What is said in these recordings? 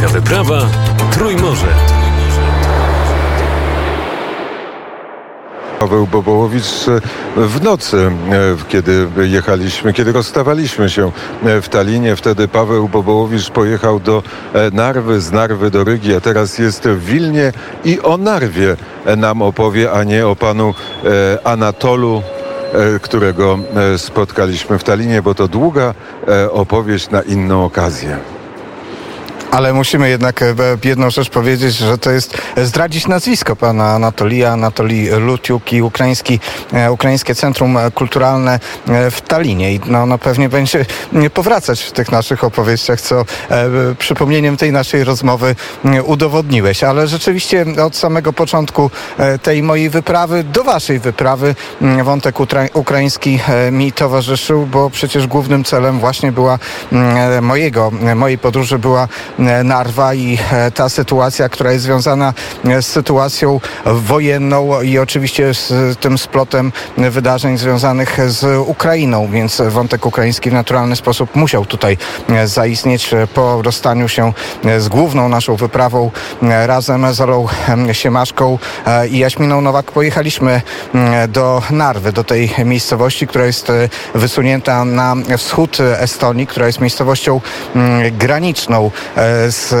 Wielka wyprawa Trójmorze. Paweł Bobołowicz e, w nocy, e, kiedy jechaliśmy, kiedy rozstawaliśmy się e, w Talinie, wtedy Paweł Bobołowicz pojechał do Narwy, z Narwy do Rygi, a teraz jest w Wilnie i o Narwie nam opowie, a nie o panu Anatolu którego spotkaliśmy w Talinie, bo to długa opowieść na inną okazję. Ale musimy jednak e, jedną rzecz powiedzieć, że to jest zdradzić nazwisko pana Anatolija, Anatolii Lutiuk i ukraiński, e, Ukraińskie Centrum Kulturalne e, w Talinie. I no, no pewnie będzie powracać w tych naszych opowieściach, co przypomnieniem tej naszej rozmowy udowodniłeś. Ale rzeczywiście od samego początku tej mojej wyprawy do waszej wyprawy wątek ukraiński mi towarzyszył, bo przecież głównym celem właśnie była mojego, mojej podróży była Narwa i e, ta sytuacja, która jest związana e, z sytuacją wojenną i oczywiście z tym splotem wydarzeń związanych z Ukrainą, więc wątek ukraiński w naturalny sposób musiał tutaj zaistnieć po rozstaniu się z główną naszą wyprawą razem z Olą Siemaszką i Jaśminą Nowak. Pojechaliśmy do Narwy, do tej miejscowości, która jest wysunięta na wschód Estonii, która jest miejscowością graniczną z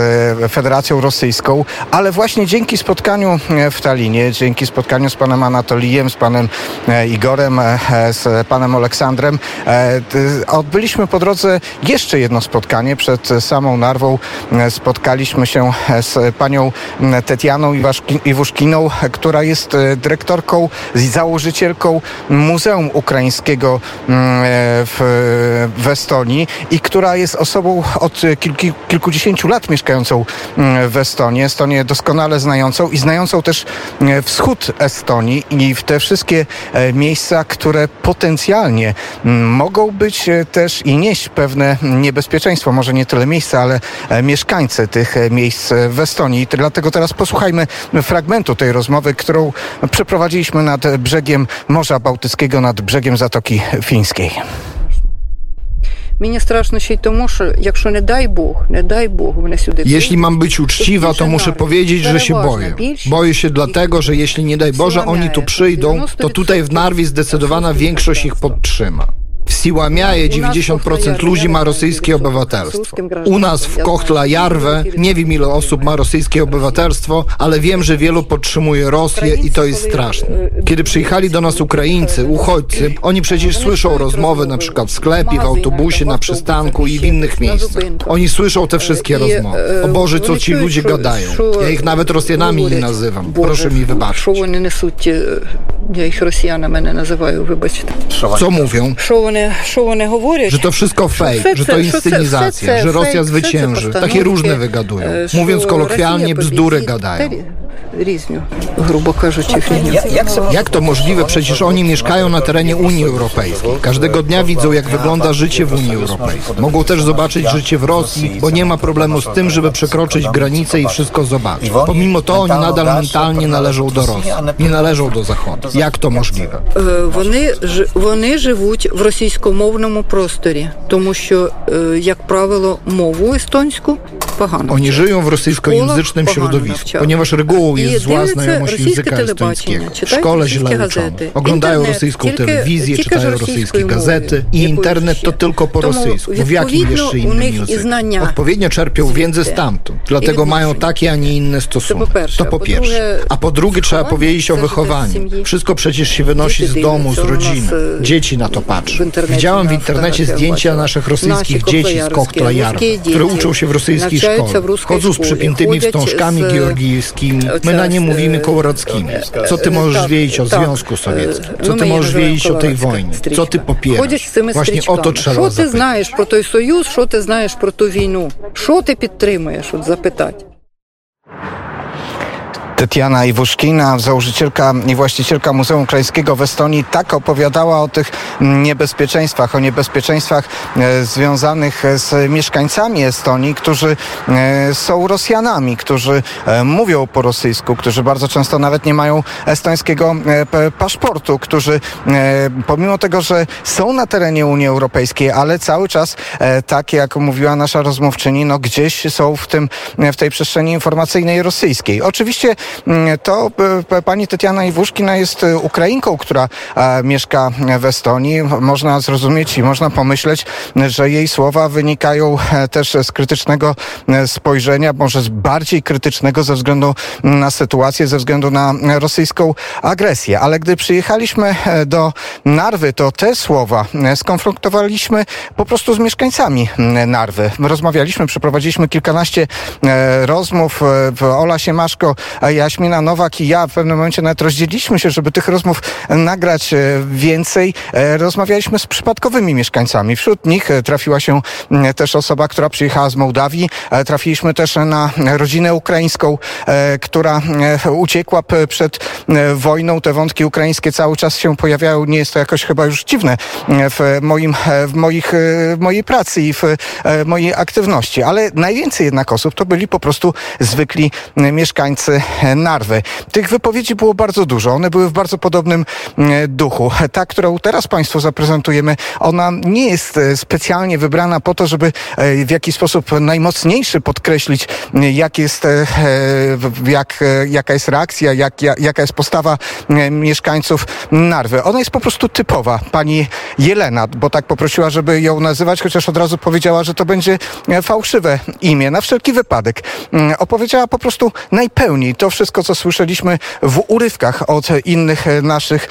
Federacją Rosyjską, ale właśnie dzięki spotkaniu w Talinie, dzięki spotkaniu z panem Anatolijem, z panem e, Igorem, e, z panem Aleksandrem, e, odbyliśmy po drodze jeszcze jedno spotkanie przed samą Narwą. Spotkaliśmy się z panią Tetianą Iwuszkiną, która jest dyrektorką założycielką Muzeum Ukraińskiego w, w Estonii i która jest osobą od kilku, kilkudziesięciu lat mieszkającą mm, w Estonii, Estonię doskonale znającą i znającą też mm, wschód Estonii i w te wszystkie e, miejsca, które potencjalnie mm, mogą być e, też i nieść pewne niebezpieczeństwo, może nie tyle miejsca, ale e, mieszkańcy tych miejsc w Estonii. Dlatego teraz posłuchajmy fragmentu tej rozmowy, którą przeprowadziliśmy nad brzegiem Morza Bałtyckiego, nad brzegiem Zatoki Fińskiej. Мені страшно ще й тому, що якщо не дай Бог, не дай Bóg, вони сюди Jeśli mam być uczciwa, to muszę powiedzieć, że się boję. Boję się dlatego, że jeśli nie daj Boże oni tu przyjdą, to tutaj w Narwi zdecydowana większość ich podtrzyma. W Siłamiaje 90% ludzi ma rosyjskie obywatelstwo. U nas w Kochtla Jarwę nie wiem ile osób ma rosyjskie obywatelstwo, ale wiem, że wielu podtrzymuje Rosję i to jest straszne. Kiedy przyjechali do nas Ukraińcy, uchodźcy, oni przecież słyszą rozmowy na przykład w sklepie, w autobusie, na przystanku i w innych miejscach. Oni słyszą te wszystkie rozmowy. O Boże, co ci ludzie gadają. Ja ich nawet Rosjanami nie nazywam. Proszę mi wybaczyć. Ich Rosjanami nie nazywają, wybaczcie. Co mówią? Że to wszystko fake, że to inscenizacja, że Rosja zwycięży. Takie różne wygadują. Mówiąc kolokwialnie, bzdury gadają. Різню, грубо кажучи, фігню. Jak to możliwe? Przecież oni mieszkają na terenie Unii Europejskiej. Każdego dnia widzą, jak wygląda życie w Unii Europejskiej. Mogą też zobaczyć życie w Rosji, bo nie ma problemu z tym, żeby przekroczyć granicę i wszystko zobaczyć. Pomimo to oni nadal mentalnie należą do Rosji. Nie należą do Zachodu. Jak to możliwe? Вони, вони живуть в російськомовному просторі, тому що, як правило, мову естонську oni żyją w rosyjskojęzycznym środowisku, ponieważ regułą jest zła znajomość języka estońskiego. W szkole źle uczą. Oglądają rosyjską telewizję, czytają rosyjskie gazety i internet to tylko po rosyjsku. W jakim jeszcze innym języku? Odpowiednio czerpią wiedzę stamtąd. Dlatego mają takie, a nie inne stosunki. To po pierwsze. A po drugie trzeba powiedzieć o wychowaniu. Wszystko przecież się wynosi z domu, z rodziny. Dzieci na to patrzą. Widziałam w internecie zdjęcia naszych rosyjskich dzieci z Kochtla Jarwa, które uczą się w rosyjskiej szkole szkoły. Chodzą z przypiętymi wstążkami georgijskimi. My na nie mówimy kołorackimi. Co ty możesz wiedzieć o Związku Sowieckim? Co ty możesz wiedzieć o tej wojnie? Co ty popierasz? Właśnie o to trzeba zapytać. Що ти знаєш про той Союз, що ти знаєш про ту війну? Що ти підтримуєш? От запитати. Tetiana Iwuszkina, założycielka i właścicielka Muzeum Ukraińskiego w Estonii, tak opowiadała o tych niebezpieczeństwach, o niebezpieczeństwach e, związanych z mieszkańcami Estonii, którzy e, są Rosjanami, którzy e, mówią po rosyjsku, którzy bardzo często nawet nie mają estońskiego paszportu, którzy pomimo tego, że są na terenie Unii Europejskiej, ale cały czas, tak jak mówiła nasza rozmówczyni, no gdzieś są w, tym, w tej przestrzeni informacyjnej rosyjskiej. Oczywiście to pani Tetiana Iwuszkina jest Ukrainką, która mieszka w Estonii. Można zrozumieć i można pomyśleć, że jej słowa wynikają e, też z krytycznego e, spojrzenia, może z bardziej krytycznego ze względu na sytuację, ze względu na rosyjską agresję. Ale gdy przyjechaliśmy e, do Narwy, to te słowa skonfrontowaliśmy po prostu z mieszkańcami Narwy. Rozmawialiśmy, przeprowadziliśmy kilkanaście rozmów. Ola Siemaszko, Jaśmina Nowak i ja w pewnym momencie nawet rozdzieliliśmy się, żeby tych rozmów nagrać więcej. Rozmawialiśmy z przypadkowymi mieszkańcami. Wśród nich trafiła się też osoba, która przyjechała z Mołdawii. E, trafiliśmy też na rodzinę ukraińską, e, która e, uciekła przed wojną. Te wątki ukraińskie cały czas się pojawiają. Nie jest to jakoś chyba już dziwne w, moim, w, moich, w mojej pracy i w mojej aktywności. Ale najwięcej jednak osób to byli po prostu zwykli mieszkańcy Narwy. Tych wypowiedzi było bardzo dużo. One były w bardzo podobnym duchu. Ta, którą teraz Państwu zaprezentujemy, ona nie jest specjalnie wybrana po to, żeby w jakiś sposób najmocniejszy podkreślić, jak jest, e, jak, jaka jest reakcja, jak, jaka jest postawa e, mieszkańców Narwy. Ona jest po prostu typowa. Pani Jelena, bo tak poprosiła, żeby ją nazywać, chociaż od razu powiedziała, że to będzie e, fałszywe imię. Na wszelki wypadek. Mm, opowiedziała po prostu najpełniej to wszystko, co słyszeliśmy w urywkach od innych naszych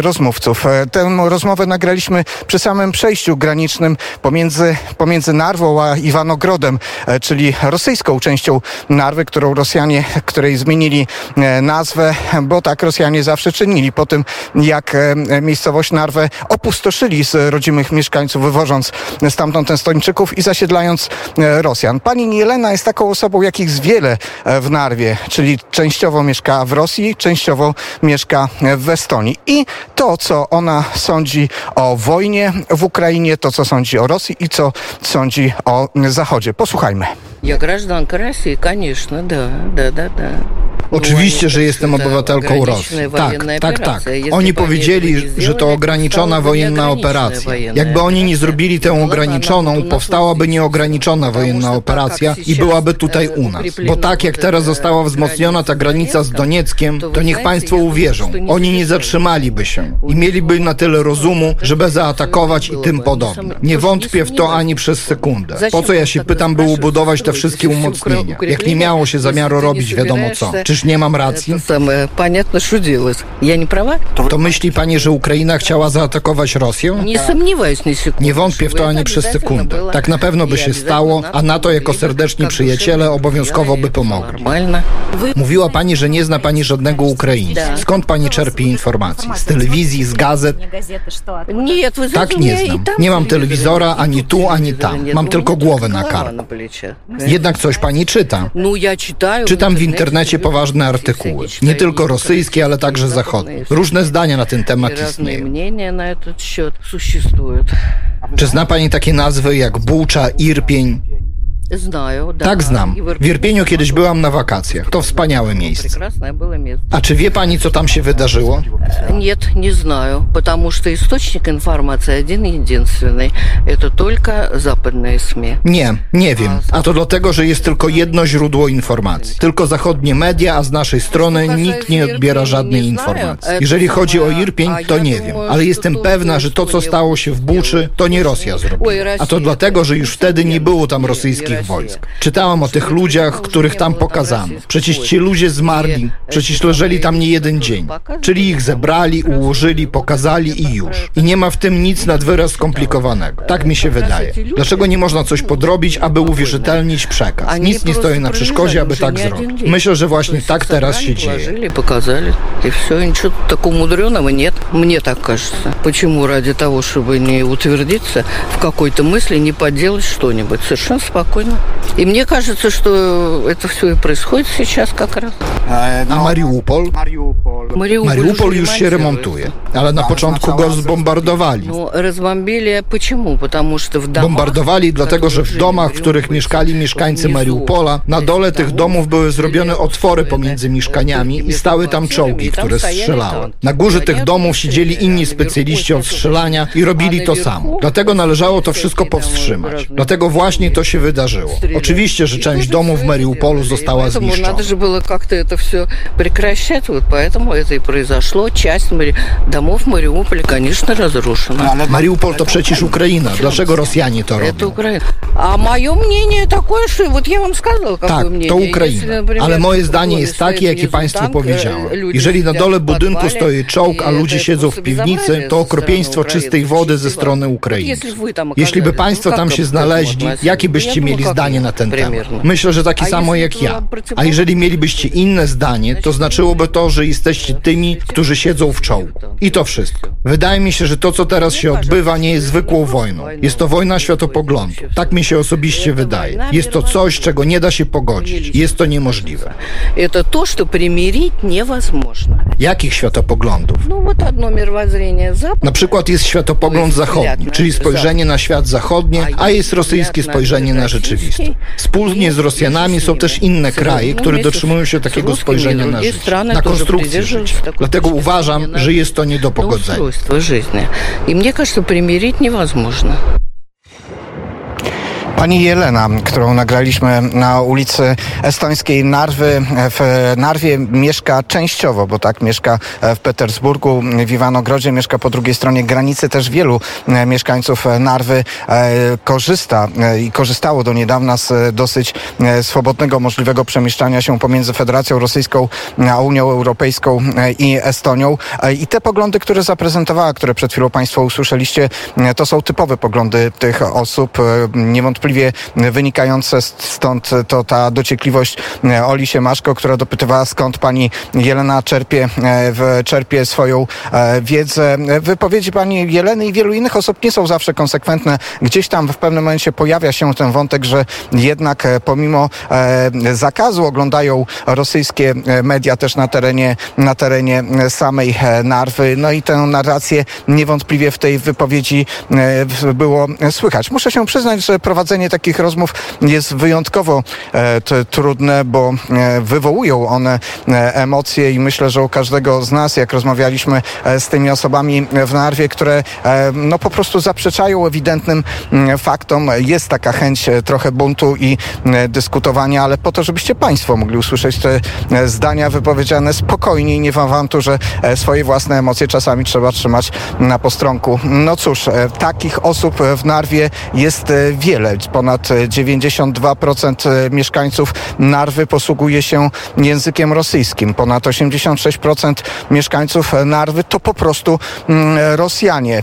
rozmówców. Tę rozmowę nagraliśmy przy samym przejściu granicznym pomiędzy, pomiędzy Narwą a Iwanogrodem, e, czyli rosyjską częścią Narwy, którą Rosjanie, której zmienili e, nazwę, bo tak Rosjanie zawsze czynili. Po tym, jak e, miejscowość Narwę opustoszyli z rodzimych mieszkańców, wywożąc stamtąd Estończyków i zasiedlając Rosjan. Pani Jelena jest taką osobą, jakich z wiele w Narwie, czyli częściowo mieszka w Rosji, częściowo mieszka w Estonii. I to, co ona sądzi o wojnie w Ukrainie, to, co sądzi o Rosji i co sądzi o Zachodzie. Posłuchajmy. Я гражданка России, конечно, да, да, да, да. Oczywiście, że jestem obywatelką Rosji. Tak, tak, tak. Oni powiedzieli, że to ograniczona wojenna operacja. Jakby oni nie zrobili tę ograniczoną, powstałaby nieograniczona wojenna operacja i byłaby tutaj u nas. Bo tak jak teraz została wzmocniona ta granica z Donieckiem, to niech państwo uwierzą. Oni nie zatrzymaliby się i mieliby na tyle rozumu, żeby zaatakować i tym podobne. Nie wątpię w to ani przez sekundę. Po co ja się pytam, by ubudować te wszystkie umocnienia? Jak nie miało się zamiaru robić wiadomo co. Czyż nie mam racji? Понятно, что делать. Я не права? To myśli pani, że Ukraina chciała zaatakować Rosję? Nie сомневаюсь ни секунды. Nie wątpię w to ani przez sekundę. Tak na pewno by się stało, a NATO jako serdeczni przyjaciele obowiązkowo by pomogli. Mówiła pani, że nie zna pani żadnego Ukraińca. Skąd pani czerpie informacje? Z telewizji, z gazet? Tak nie znam. Nie mam telewizora ani tu, ani tam. Mam tylko głowę na karku. Jednak coś pani czyta. Czytam w internecie poważne artykuły. Nie tylko rosyjskie, ale także zachodnie. Różne zdania na ten temat istnieją. Czy zna pani takie nazwy jak Bucza, Irpień? Tak, znam. W Irpieniu kiedyś byłam na wakacjach. To wspaniałe miejsce. A czy wie pani, co tam się wydarzyło? Nie, nie знаю, потому что источник информации один единственный. Это только западные СМИ. Nie, nie wiem. A to dlatego, że jest tylko jedno źródło informacji. Tylko zachodnie media, a z naszej strony nikt nie odbiera żadnej informacji. Jeżeli chodzi o Irpień, to nie wiem. Ale jestem pewna, że to, co stało się w Buczy, to nie Rosja zrobiła. A to dlatego, że już wtedy nie było tam rosyjskich wojsk. Czytałam o tych ludziach, których tam pokazano. Przecież ci ludzie zmarli, przecież leżeli tam nie jeden dzień. Czyli ich zebrali, ułożyli, pokazali i już. I nie ma w tym nic nad wyraz skomplikowanego. Tak mi się wydaje. Dlaczego nie można coś podrobić, aby uwierzytelnić przekaz? Nic nie stoi na przeszkodzie, aby tak zrobić. Myślę, że właśnie tak teraz się dzieje. Показали, и все, ничего такого мудреного нет. Мне так кажется. Почему ради того, чтобы не утвердиться в какой-то мысли, не поделать что-нибудь? Совершенно спокойно Точно. И мне кажется, что это все и происходит сейчас как раз. A Mariupol? Mariupol już się remontuje, ale na początku go zbombardowali. Bombardowali dlatego, że w domach, w których mieszkali mieszkańcy Mariupola, na dole tych domów były zrobione otwory pomiędzy mieszkaniami i stały tam czołgi, które strzelały. Na górze tych domów siedzieli inni specjaliści od strzelania i robili to samo. Dlatego należało to wszystko powstrzymać. Dlatego właśnie to się wydarzyło. Oczywiście, że część domów w Mariupolu została zniszczona. все прекращать, вот поэтому это и произошло. Часть домов Мариуполя, конечно, разрушена. Mariupol to przecież Ukraina. Dlaczego Rosjanie to robią? Это Украина. А мое мнение такое, что вот я вам сказала, какое Tak, мнение. to Ukraina. Ale moje zdanie jest takie, jakie Państwu powiedziałem. Jeżeli na dole budynku stoi czołg, a ludzie siedzą w piwnicy, to okropieństwo czystej wody ze strony Ukraińców. Jeśli by Państwo tam się znaleźli, jakie byście mieli zdanie na ten temat? Myślę, że takie samo jak ja. A jeżeli mielibyście inne zdanie, to znaczyłoby to, że jesteście tymi, którzy siedzą w czołgu. I to wszystko. Wydaje mi się, że to, co teraz się odbywa, nie jest zwykłą wojną. Jest to wojna światopoglądu. Tak mi się osobiście wydaje. Jest to coś, czego nie da się pogodzić. Jest to niemożliwe. To to, co примирить невозможно. Jakich światopoglądów? Na przykład jest światopogląd zachodni, czyli spojrzenie na świat zachodni, a jest rosyjskie spojrzenie na rzeczywistość. Wspólnie z Rosjanami są też inne kraje, które dotrzymują się takiego spojrzenia na życie, na konstrukcję życia. Dlatego uważam, że jest to nie do pogodzenia. I mnie кажется, примирить невозможно. Pani Jelena, którą nagraliśmy na ulicy estońskiej Narwy, w Narwie mieszka częściowo, bo tak mieszka w Petersburgu, w Iwanogrodzie, mieszka po drugiej stronie granicy. Też wielu mieszkańców Narwy e, korzysta e, i korzystało do niedawna z dosyć e, swobodnego, możliwego przemieszczania się pomiędzy Federacją Rosyjską a Unią Europejską i Estonią. I te poglądy, które zaprezentowała, które przed chwilą Państwo usłyszeliście, to są typowe poglądy tych osób. Niewątpliwie niewątpliwie wynikające stąd to ta dociekliwość e, Oli Siemaszko, która dopytywała skąd pani Jelena czerpie, e, czerpie swoją e, wiedzę. Wypowiedzi pani Jeleny i wielu innych osób nie są zawsze konsekwentne. Gdzieś tam w pewnym momencie pojawia się ten wątek, że jednak pomimo zakazu oglądają rosyjskie media też na terenie, na terenie samej Narwy. No i tę narrację niewątpliwie w tej wypowiedzi było słychać. Muszę się przyznać, że prowadzenie prowadzenie takich rozmów jest wyjątkowo e, trudne, bo e, wywołują one e, emocje i myślę, że u każdego z nas, jak rozmawialiśmy z tymi osobami w Narwie, które no po prostu zaprzeczają ewidentnym mm, faktom, jest taka chęć trochę buntu i dyskutowania, ale po to, żebyście Państwo mogli usłyszeć te zdania wypowiedziane spokojnie i nie w awanturze swoje własne emocje czasami trzeba trzymać na postronku. No cóż, takich osób w Narwie jest wiele ponad 92% e, mieszkańców Narwy posługuje się językiem rosyjskim. Ponad 86% mieszkańców Narwy to po prostu mm, Rosjanie. E,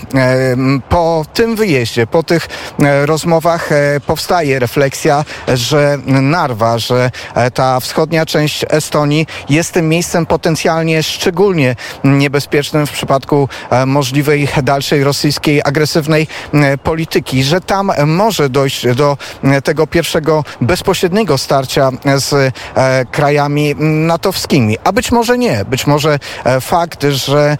po tym wyjeździe, po tych e, rozmowach powstaje refleksja, że Narwa, że ta wschodnia część Estonii jest tym miejscem potencjalnie szczególnie niebezpiecznym w przypadku możliwej dalszej rosyjskiej agresywnej polityki, że tam może dojść do e, tego pierwszego bezpośredniego starcia z e, krajami natowskimi. A być może nie. Być może e, fakt, że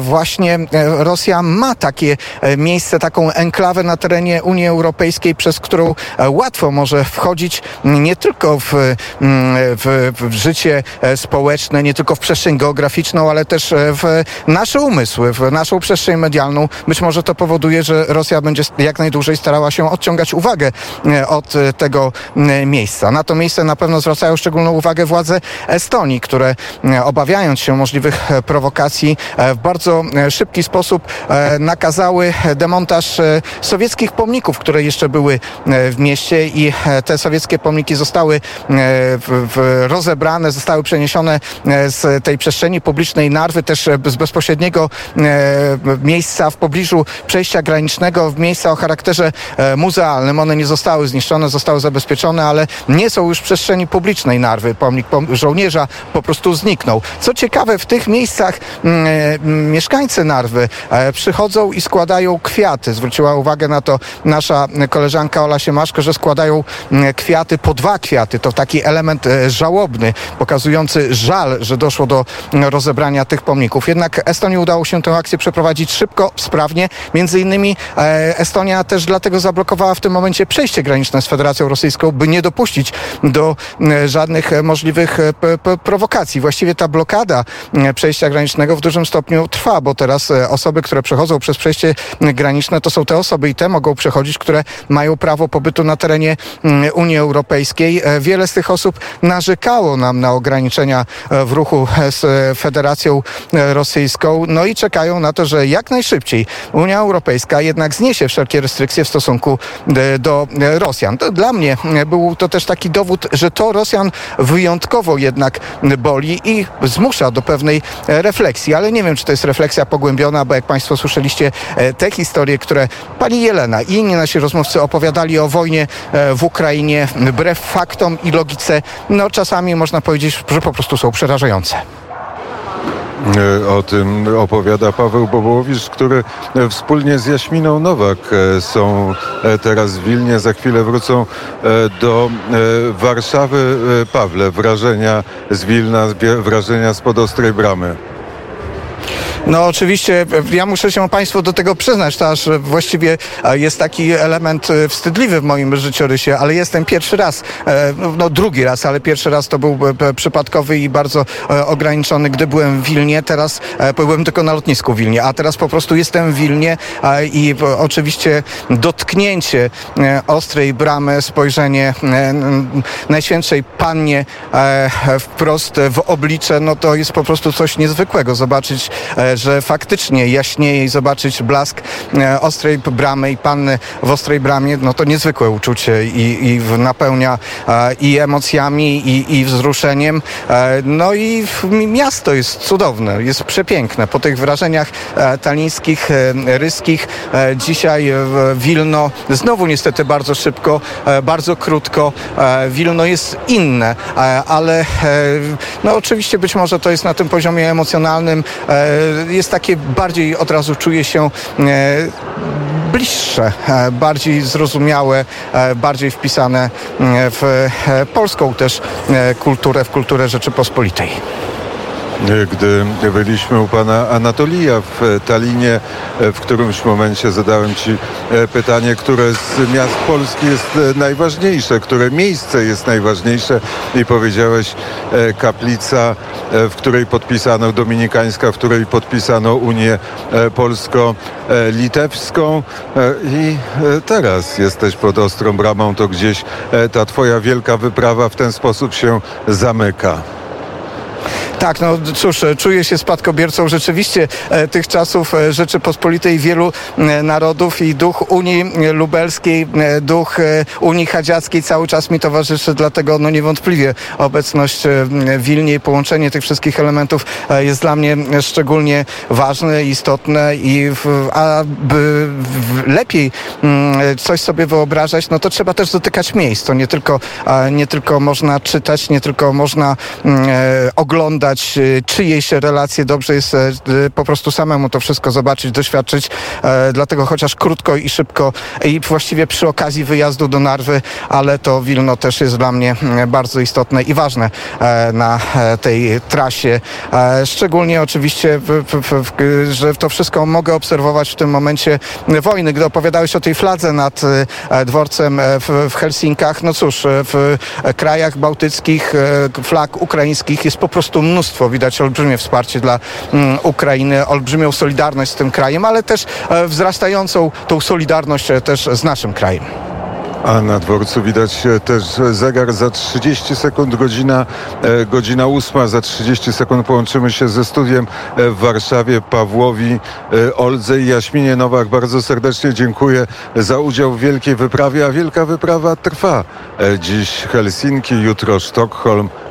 właśnie Rosja ma takie miejsce, taką enklawę na terenie Unii Europejskiej, przez którą łatwo może wchodzić nie tylko w, w, w życie społeczne, nie tylko w przestrzeń geograficzną, ale też w nasze umysły, w naszą przestrzeń medialną. Być może to powoduje, że Rosja będzie jak najdłużej starała się odciągać uwagę E, od e, tego miejsca. Na to miejsce na pewno zwracają szczególną uwagę władze Estonii, które obawiając się możliwych e, prowokacji w bardzo szybki sposób nakazały demontaż sowieckich pomników, które jeszcze były w mieście i te sowieckie pomniki zostały rozebrane, zostały przeniesione z tej przestrzeni publicznej Narwy, też z bezpośredniego miejsca w pobliżu przejścia granicznego, w miejsca o charakterze muzealnym. One nie zostały zniszczone, zostały zabezpieczone, ale nie są już w przestrzeni publicznej Narwy. Pomnik żołnierza po prostu zniknął. Co ciekawe, w tych miejscach mm, mm, mieszkańcy Narwy e, przychodzą i składają kwiaty. Zwróciła uwagę na to nasza koleżanka Ola Siemaszko, że składają mm, kwiaty po dwa kwiaty. To taki element e, żałobny, pokazujący żal, że doszło do rozebrania tych pomników. Jednak Estonii udało się tę akcję przeprowadzić szybko, sprawnie. Między innymi e, Estonia też dlatego zablokowała w tym momencie przejście graniczne z Federacją Rosyjską, by nie dopuścić do żadnych możliwych prowokacji. Właściwie ta blokada przejścia granicznego w dużym stopniu trwa, bo teraz osoby, które przechodzą przez przejście graniczne, to są te osoby i te mogą przechodzić, które mają prawo pobytu na terenie Unii Europejskiej. E, wiele z tych osób narzekało nam na ograniczenia e, w ruchu z Federacją e, Rosyjską, no i czekają na to, że jak najszybciej Unia Europejska jednak zniesie wszelkie restrykcje w stosunku do Rosjan. To dla mnie był to też taki dowód, że to Rosjan wyjątkowo jednak boli i zmusza do pewnej refleksji, ale nie wiem, czy to jest refleksja pogłębiona, bo jak Państwo słyszeliście te historie, które pani Jelena i inni nasi rozmówcy opowiadali o wojnie e, w Ukrainie wbrew faktom i logice, no czasami można powiedzieć, że po prostu są przerażające. E, o tym opowiada Paweł Bobołowicz, który e, wspólnie z Jaśminą Nowak są teraz w Wilnie. Za chwilę wrócą do Warszawy. Pawle, wrażenia z Wilna, wrażenia spod Ostrej Bramy. No oczywiście, ja muszę się Państwu do tego przyznać, to aż właściwie e, jest taki element e, wstydliwy w moim życiorysie, ale jestem pierwszy raz, e, no drugi raz, ale pierwszy raz to był przypadkowy i bardzo ograniczony, gdy byłem w Wilnie, teraz byłem tylko na lotnisku w Wilnie, a teraz po prostu jestem w Wilnie i oczywiście dotknięcie ostrej bramy, spojrzenie Najświętszej Pannie wprost w oblicze, no to jest po prostu coś niezwykłego. Zobaczyć że faktycznie jaśnieje i zobaczyć blask e, ostrej bramy i panny w ostrej bramie, no to niezwykłe uczucie i, i napełnia e, i emocjami, i, i wzruszeniem. E, no i miasto jest cudowne, jest przepiękne. Po tych wrażeniach talińskich, ryskich, dzisiaj Wilno znowu niestety bardzo szybko, bardzo krótko. Wilno jest inne, ale no oczywiście być może to jest na tym poziomie emocjonalnym jest takie bardziej od razu czuje się e, bliższe, e, bardziej zrozumiałe, e, bardziej wpisane w polską też kulturę, w kulturę Rzeczypospolitej gdy byliśmy u pana Anatolija w Talinie, w którymś momencie zadałem ci e, pytanie, które z miast Polski jest e, najważniejsze, które miejsce jest najważniejsze. I powiedziałeś e, kaplica, w której podpisano dominikańska, w której podpisano Unię Polsko-Litewską i teraz jesteś pod ostrą bramą, to gdzieś ta twoja wielka wyprawa w ten sposób się zamyka. Tak, no cóż, e, czuję się spadkobiercą rzeczywiście e, tych czasów e, Rzeczypospolitej wielu narodów i duch Unii Lubelskiej, duch Unii Chadziackiej cały czas mi towarzyszy, dlatego no niewątpliwie obecność w Wilnie i połączenie tych wszystkich elementów jest dla mnie szczególnie ważne, istotne i w, aby lepiej mm, coś sobie wyobrażać, no to trzeba też dotykać miejsc. To nie tylko, nie tylko można czytać, nie tylko można mm, oglądać oglądać y, czyjeś relacje, dobrze jest e, po prostu samemu to wszystko zobaczyć, doświadczyć. E, dlatego chociaż krótko i szybko i właściwie przy okazji wyjazdu do Narwy, ale to Wilno też jest dla mnie mm, bardzo istotne i ważne e, na tej trasie. Szczególnie oczywiście, że to wszystko mogę obserwować w tym momencie wojny. Gdy opowiadałeś o tej fladze nad dworcem w Helsinkach, no cóż, w krajach bałtyckich flag ukraińskich jest po prostu mnóstwo. Widać olbrzymie wsparcie dla mm, Ukrainy, olbrzymią solidarność z tym krajem, ale też e, wzrastającą tą solidarność e, też z naszym krajem. A na dworcu widać e, też zegar za 30 sekund, godzina, godzina ósma. Za 30 sekund połączymy się ze studiem w Warszawie. Pawłowi, Oldze i Jaśminie Nowak bardzo serdecznie dziękuję za udział w wielkiej wyprawie, a wielka wyprawa trwa. Dziś Helsinki, jutro Sztokholm,